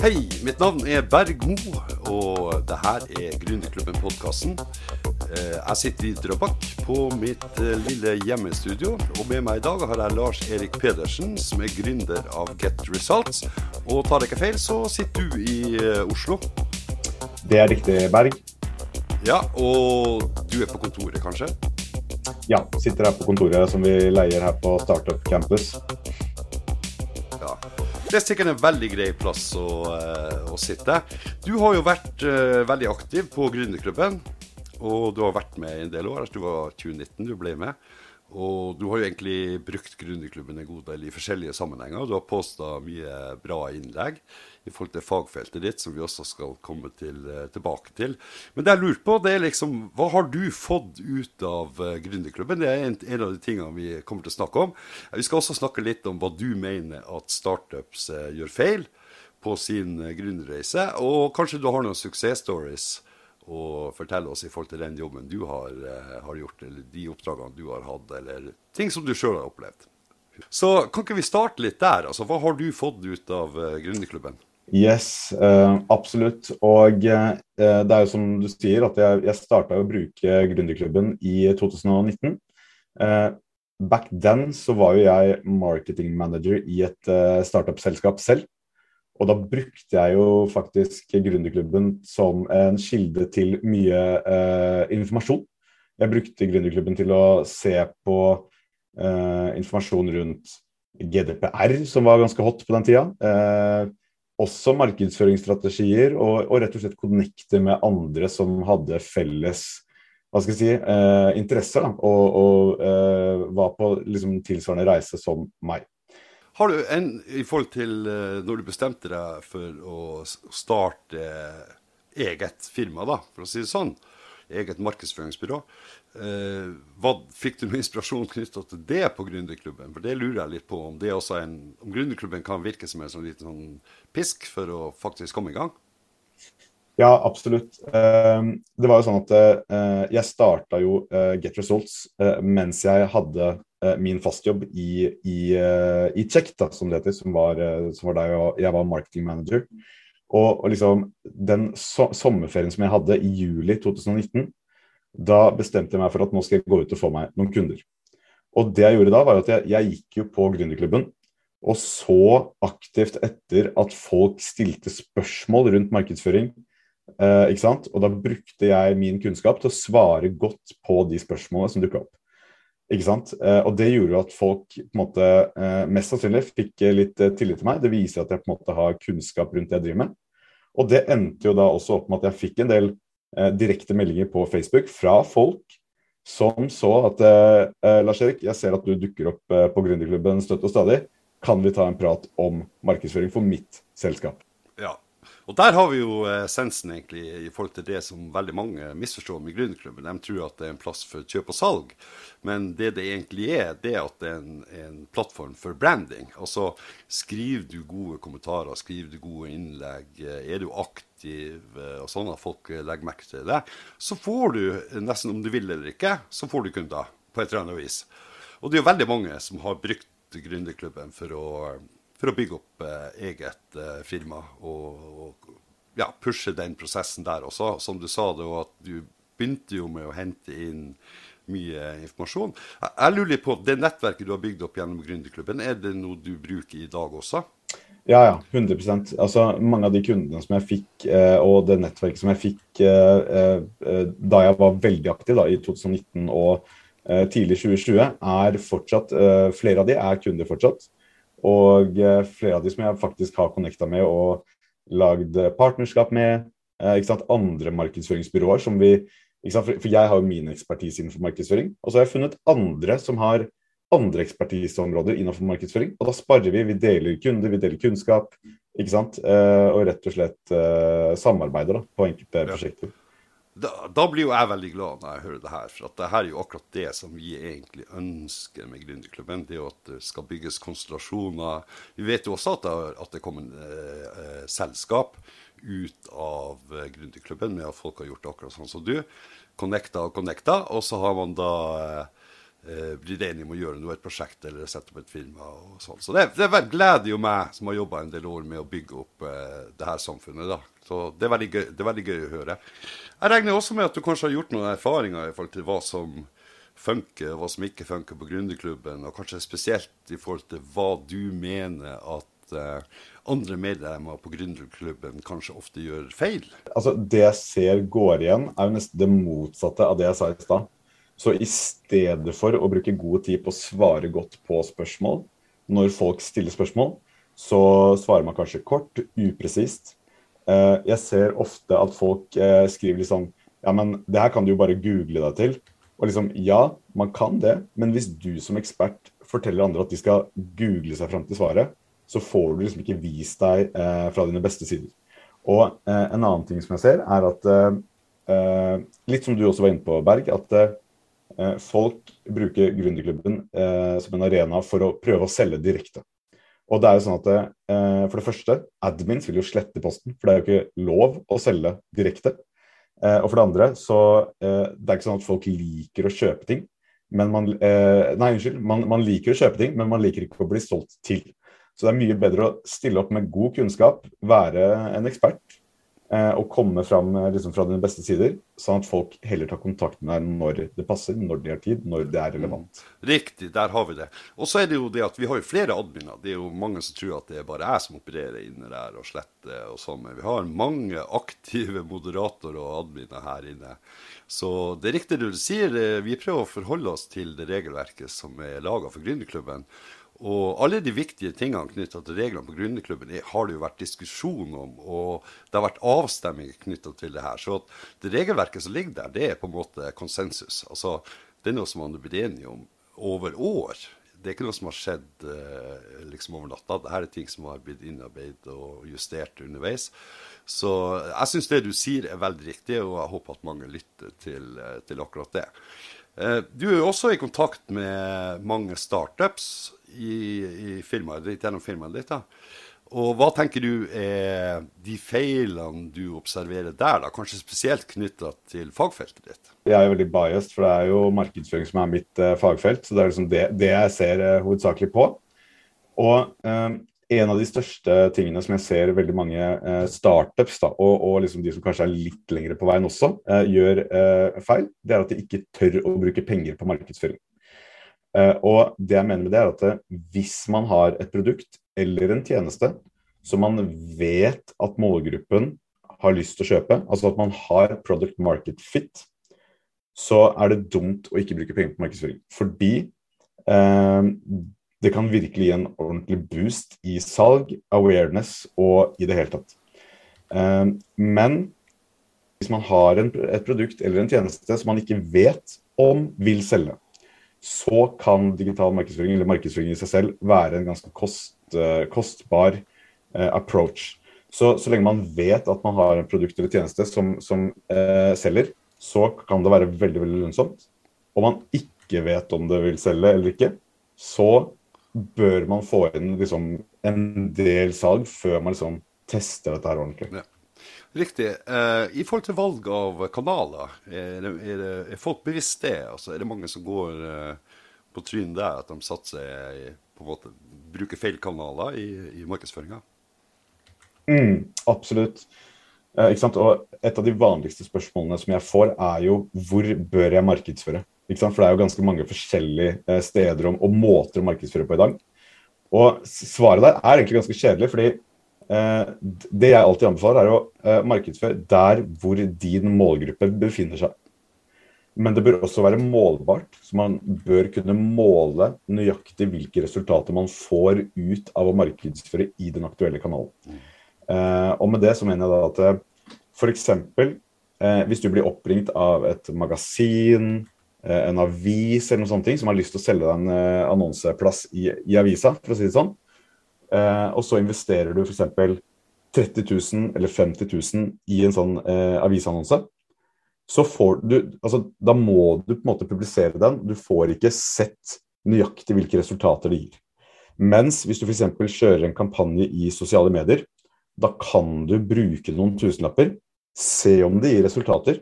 Hei, mitt navn er Berg Mo, og det her er Gründerklubben-podkasten. Eh, jeg sitter i Drøbak på mitt eh, lille hjemmestudio, og med meg i dag har jeg Lars Erik Pedersen, som er gründer av Get Results. Og tar jeg ikke feil, så sitter du i eh, Oslo. Det er riktig, Berg. Ja, og du er på kontoret, kanskje? Ja, sitter her på kontoret som vi leier her på Startup Campus. Det er sikkert en veldig grei plass å, uh, å sitte. Du har jo vært uh, veldig aktiv på Gründerklubben. Og du har vært med i en del år. Du var 2019 du ble med. Og du har jo egentlig brukt Gründerklubben en god del i forskjellige sammenhenger. Du har posta mye bra innlegg i forhold til fagfeltet ditt, som vi også skal komme til, eh, tilbake til. Men det jeg lurer på, det er liksom Hva har du fått ut av uh, Gründerklubben? Det er en, en, av de tingene vi kommer til å snakke om. Vi skal også snakke litt om hva du mener at startups uh, gjør feil på sin uh, gründerreise. Og kanskje du har noen suksessstories å fortelle oss i forhold til den jobben du har, har gjort, eller de oppdragene du har hatt, eller ting som du sjøl har opplevd. Så kan ikke vi starte litt der? altså Hva har du fått ut av Gründerklubben? Yes, uh, absolutt. Og uh, det er jo som du sier, at jeg, jeg starta å bruke Gründerklubben i 2019. Uh, eh, back then så var jo jeg marketing manager i et startup-selskap selv. Og da brukte jeg jo faktisk Gründerklubben som en kilde til mye informasjon. Jeg brukte Gründerklubben til å se på informasjon rundt GDPR, som var ganske hot på den tida også markedsføringsstrategier og, og, rett og slett connecte med andre som hadde felles hva skal jeg si, eh, interesser, og, og eh, var på liksom, tilsvarende reise som meg. Har du en, i forhold til eh, når du bestemte deg for å starte eget firma, da, for å si det sånn, eget markedsføringsbyrå. Eh, hva, fikk du noe inspirasjon knytta til det på Gründerklubben? For det lurer jeg litt på. Om det også en, om Gründerklubben kan virke som en sånn liten sånn pisk for å faktisk komme i gang? Ja, absolutt. Eh, det var jo sånn at eh, jeg starta jo eh, Get Results eh, mens jeg hadde eh, min fastjobb i, i, i Check, da, som det heter, som var, som var der jeg, jeg var marketing manager. Og, og liksom, den so sommerferien som jeg hadde i juli 2019, da bestemte jeg meg for at nå skal jeg gå ut og få meg noen kunder. Og det jeg gjorde da, var at jeg, jeg gikk jo på Gründerklubben og så aktivt etter at folk stilte spørsmål rundt markedsføring. Eh, ikke sant? Og da brukte jeg min kunnskap til å svare godt på de spørsmålene som dukka opp. Ikke sant? Eh, og det gjorde at folk på en måte, eh, mest sannsynlig fikk litt eh, tillit til meg. Det viser at jeg på en måte har kunnskap rundt det jeg driver med. Og det endte jo da også opp med at jeg fikk en del direkte meldinger på Facebook fra folk som så at Lars Erik, jeg ser at du dukker opp på Gründerklubben støtt og stadig. Kan vi ta en prat om markedsføring for mitt selskap? Ja, og Der har vi jo essensen egentlig i forhold til det som veldig mange misforstår med Gründerklubben. De tror at det er en plass for kjøp og salg, men det det egentlig er, det er at det er en, en plattform for branding. Altså skriver du gode kommentarer, skriver du gode innlegg, er du aktiv og sånn at folk legger merke til det, så får du, nesten om du vil eller ikke, så får du kunder på et eller annet vis. Og det er jo veldig mange som har brukt Gründerklubben for å for å bygge opp eh, eget eh, firma og, og ja, pushe den prosessen der også. Som du sa, det at du begynte jo med å hente inn mye informasjon. Jeg, jeg lurer på, Det nettverket du har bygd opp gjennom Gründerklubben, er det noe du bruker i dag også? Ja, ja. 100% Altså, Mange av de kundene som jeg fikk, eh, og det nettverket som jeg fikk eh, eh, da jeg var veldig aktiv da, i 2019 og eh, tidlig 2020, er fortsatt Flere av de er kunder fortsatt. Og eh, flere av de som jeg faktisk har connecta med og lagd partnerskap med. Eh, sant? Andre markedsføringsbyråer som vi For jeg har jo min ekspertise innenfor markedsføring. Og så har jeg funnet andre som har andre ekspertiseområder innenfor markedsføring. Og da sparer vi, vi deler kunder, vi deler kunnskap. ikke sant? Eh, og rett og slett samarbeider da, på enkelte prosjekter da, da, blir jo jeg veldig glad når jeg hører det her. For at det her er jo akkurat det som vi egentlig ønsker med Gründerklubben. Det er jo at det skal bygges konstellasjoner. Vi vet jo også at det, at det kommer eh, eh, selskap ut av eh, Gründerklubben med at folk har gjort det akkurat sånn som du. Connecta og connecta. Og så har man da eh, eh, blir enige om å gjøre noe, et prosjekt eller sette opp et firma. og sånn. Så det, det gleder jo meg som har jobba en del år med å bygge opp eh, det her samfunnet. da. Så det er, gøy, det er veldig gøy å høre. Jeg regner også med at du kanskje har gjort noen erfaringer i forhold til hva som funker, og hva som ikke funker på Gründerklubben, og kanskje spesielt i forhold til hva du mener at uh, andre medlemmer på Gründerklubben kanskje ofte gjør feil? Altså, Det jeg ser går igjen, er jo nesten det motsatte av det jeg sa i stad. Så i stedet for å bruke god tid på å svare godt på spørsmål, når folk stiller spørsmål, så svarer man kanskje kort, upresist. Eh, jeg ser ofte at folk eh, skriver liksom Ja, men det her kan du jo bare google deg til. Og liksom, ja, man kan det, men hvis du som ekspert forteller andre at de skal google seg fram til svaret, så får du liksom ikke vist deg eh, fra dine beste sider. Og en annen ting som jeg ser, er at Litt som du også var inne på, Berg, at folk bruker Gründerklubben eh, som en arena for å prøve å selge direkte. Og det er jo sånn at For det første, admins vil jo slette posten, for det er jo ikke lov å selge direkte. Eh, og for det andre, så eh, det er ikke sånn at folk liker å kjøpe ting. Men man, eh, nei, unnskyld. Man, man, liker å kjøpe ting, men man liker ikke å bli solgt til. Så det er mye bedre å stille opp med god kunnskap, være en ekspert Eh, og komme fram eh, liksom, fra dine beste sider, sånn at folk heller tar kontakt med deg når det passer, når de har tid, når det er relevant. Mm. Riktig, der har vi det. Og så er det jo det at vi har jo flere adminer. Det er jo mange som tror at det er bare jeg som opererer inne der og sletter og sånn. Men vi har mange aktive moderatorer og adminer her inne. Så det er riktig det du sier. Eh, vi prøver å forholde oss til det regelverket som er laga for Gründerklubben. Og alle de viktige tingene knytta til reglene på Gründerklubben har det jo vært diskusjon om, og det har vært avstemminger knytta til det her. Så det regelverket som ligger der, det er på en måte konsensus. Altså, det er noe som man har blitt enige om over år. Det er ikke noe som har skjedd eh, liksom over natta. Dette er ting som har blitt innarbeidet og justert underveis. Så jeg syns det du sier er veldig riktig, og jeg håper at mange lytter til, eh, til akkurat det. Eh, du er også i kontakt med mange startups i, i firmaet ditt, gjennom firmaet ditt. da. Og hva tenker du er de feilene du observerer der, da? Kanskje spesielt knytta til fagfeltet ditt? Jeg er veldig biased, for det er jo markedsføring som er mitt uh, fagfelt. Så det er liksom det, det jeg ser uh, hovedsakelig på. Og en av de største tingene som jeg ser veldig mange eh, startups, da, og, og liksom de som kanskje er litt lengre på veien også, gjør feil, det er at de ikke tør å bruke penger på markedsføring. Uh, og det jeg mener med det er at uh, Hvis man har et produkt eller en tjeneste som man vet at målgruppen har lyst til å kjøpe, altså at man har product market fit, så er det dumt å ikke bruke penger på markedsføring. Fordi uh, det kan virkelig gi en ordentlig boost i salg, awareness og i det hele tatt. men hvis man har et produkt eller en tjeneste som man ikke vet om vil selge, så kan digital markedsføring eller markedsføring i seg selv være en ganske kost, uh, kostbar uh, approach. Så, så, lenge man vet at man har en produkt eller tjeneste som, som eh, selger, så kan det være veldig veldig lønnsomt. Om man ikke vet om det vil selge eller ikke, så bør man få inn liksom, en del salg før man liksom, tester dette her ordentlig. Ja. Riktig. Eh, I forhold til valg av kanaler, er, er, er, folk bevisst det? Altså, er det mange som går eh, på trynet der, at de satser på en måte, bruker feil kanaler i, i markedsføringa? Mm, absolutt. Eh, og et av de vanligste spørsmålene som jeg får, er jo hvor bør jeg markedsføre? For det er jo ganske mange forskjellige eh, steder og, og måter å markedsføre på i dag. Og svaret der er egentlig ganske kjedelig, fordi Eh, det jeg alltid anbefaler, er å eh, markedsføre der hvor din målgruppe befinner seg. Men det bør også være målbart, så man bør kunne måle nøyaktig hvilke resultater man får ut av å markedsføre i den aktuelle kanalen. Eh, og med det så mener jeg da at f.eks. hvis du blir oppringt av et magasin, en avis eller noe sånt som har lyst til å selge deg en annonseplass i, i avisa, for å si det sånn, eh, og så investerer du f.eks. 30 000 eller 50 000 i en sånn eh, avisannonse, så får du altså, Da må du på en måte publisere den. Du får ikke sett nøyaktig hvilke resultater det gir. Mens hvis du f.eks. kjører en kampanje i sosiale medier, da kan du bruke noen tusenlapper, se om det gir resultater.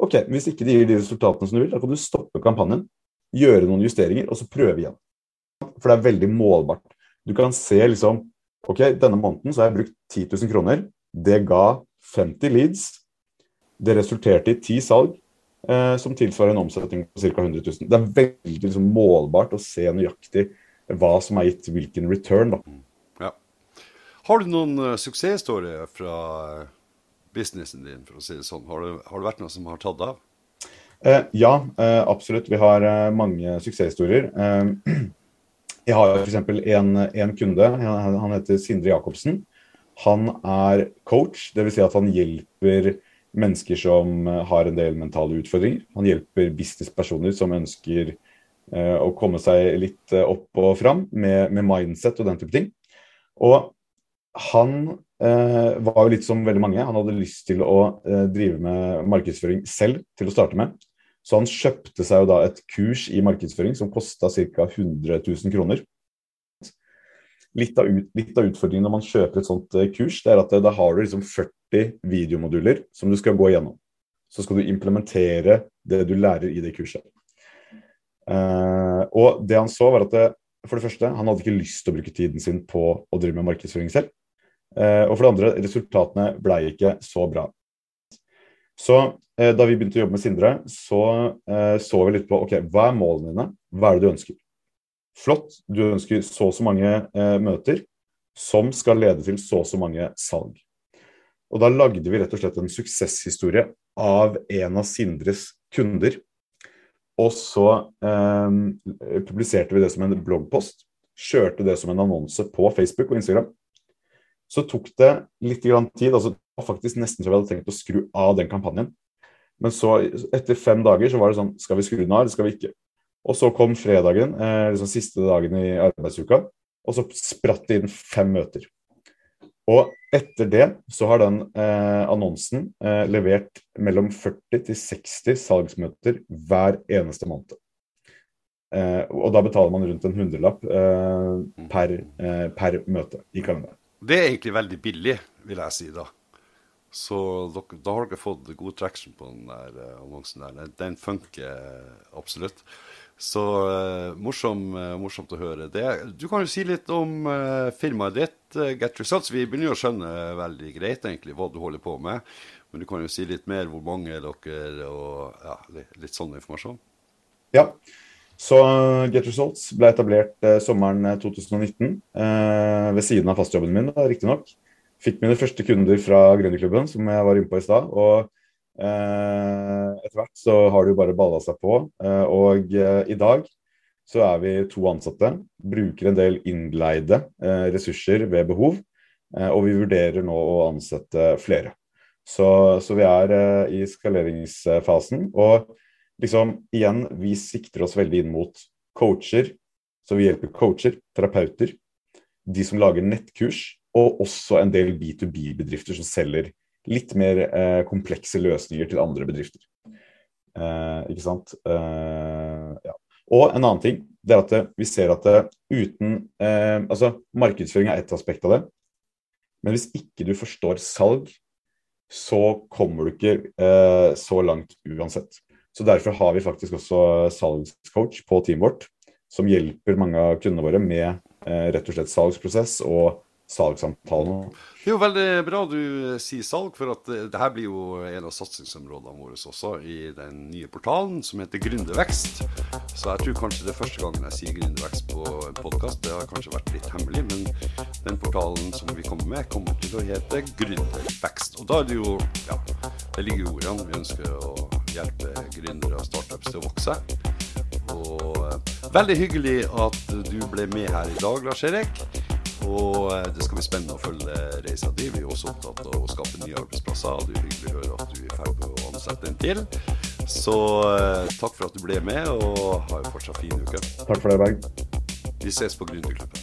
Ok, Hvis ikke det gir de resultatene som du vil, da kan du stoppe kampanjen. gjøre noen justeringer, og så prøve igjen. For det er veldig målbart. Du kan se liksom Ok, denne måneden så har jeg brukt 10 000 kroner. Det ga 50 leads. Det resulterte i 10 salg, eh, som tilsvarer en omsetning på ca. 100 000. Det er veldig liksom, målbart å se nøyaktig hva som er gitt hvilken return. Da. Ja. Har du noen uh, suksesshistorier fra uh, businessen din, for å si det sånn? Har det, har det vært noe som har tatt av? Eh, ja, eh, absolutt. Vi har eh, mange suksesshistorier. Jeg har f.eks. En, en kunde, han heter Sindre Jacobsen. Han er coach, dvs. Si at han hjelper mennesker som har en del mentale utfordringer. Han hjelper businesspersoner som ønsker uh, å komme seg litt opp og fram med, med, mindset og den type ting. Og han eh, var jo litt som veldig mange. Han hadde lyst til å drive med markedsføring selv til å starte med. Så han kjøpte seg jo da et kurs i markedsføring som kosta ca. 100 000 kroner. Litt av, ut, litt av, utfordringen når man kjøper et sånt uh, kurs, det er at uh, da har du liksom 40 videomoduler som du skal gå igjennom. Så skal du implementere det du lærer i det kurset. Eh, og det han så, var at det, for det første, han hadde ikke lyst til å bruke tiden sin på å drive med markedsføring selv. Og for det andre, resultatene ble ikke så bra. Så eh, da vi begynte å jobbe med Sindre, så eh, så vi litt på ok, hva er målene dine, hva er det du ønsker. Flott, du ønsker så og så mange eh, møter som skal lede til så og så mange salg. Og da lagde vi rett og slett en suksesshistorie av en av Sindres kunder. Og så eh, publiserte vi det som en bloggpost. Kjørte det som en annonse på Facebook og Instagram. Så tok det litt tid. altså Det var faktisk nesten så vi hadde tenkt å skru av den kampanjen. Men så, etter fem dager, så var det sånn Skal vi skru den av, eller skal vi ikke? Og så kom fredagen, eh, liksom siste dagen i arbeidsuka, og så spratt det inn fem møter. Og etter det så har den eh, annonsen eh, levert mellom 40 til 60 salgsmøter hver eneste måned. Eh, og da betaler man rundt en hundrelapp eh, per, eh, per møte i kalenderen. Det er egentlig veldig billig, vil jeg si da. Så dere, da har dere fått god traction på den der uh, annonsen der. Den funker absolutt. Så uh, morsom, uh, morsomt å høre det. Du kan jo si litt om firmaet ditt, Get Results. Vi begynner jo å skjønne veldig greit egentlig hva du holder på med. Men du kan jo si litt mer hvor mange er dere, og ja, litt, litt sånn informasjon. Ja. Så Get Results ble etablert sommeren 2019 ved siden av fastjobben min, riktignok. Fikk mine første kunder fra Gründerklubben, som jeg var inne på i stad. Og eh, etter hvert så har det jo bare balla seg på. Eh, og eh, i dag så er vi to ansatte. Bruker en del innleide eh, ressurser ved behov. Eh, og vi vurderer nå å ansette flere. Så, så vi er eh, i skaleringsfasen. Og liksom igjen, vi sikter oss veldig inn mot coacher. Så vi hjelper coacher, terapeuter, de som lager nettkurs og også en del B2B-bedrifter som selger litt mer eh, komplekse løsninger til andre bedrifter. Eh, ikke sant? Eh, ja. Og en annen ting det er at vi ser at uten eh, Altså, markedsføring er ett aspekt av det. Men hvis ikke du forstår salg, så kommer du ikke eh, så langt uansett. Så Derfor har vi faktisk også salgscoach på teamet vårt, som hjelper mange av kundene våre med eh, rett og slett salgsprosess og salgssamtalene. Det er jo veldig bra du sier salg, for at det her blir jo en av satsingsområdene våre også i den nye portalen som heter Gründervekst. Så jeg tror kanskje det er første gangen jeg sier Gründervekst på en podkast. Det har kanskje vært litt hemmelig, men den portalen som vi kommer med, kommer til å hete Gründervekst. Og da er det jo Ja, det ligger i ordene. Vi ønsker å hjelpe gründere og startups til å vokse. Og eh, veldig hyggelig at du ble med her i dag, Lars Erik. Og eh, det skal bli spennende å følge reisa di. Vi er også opptatt av å skape nye arbeidsplasser. Og det er hyggelig å høre at du er i ferd med å ansette en til. Så eh, takk for at du ble med, og ha en fortsatt fin uke. Takk for det, Berg. Vi ses på Gründerklubben.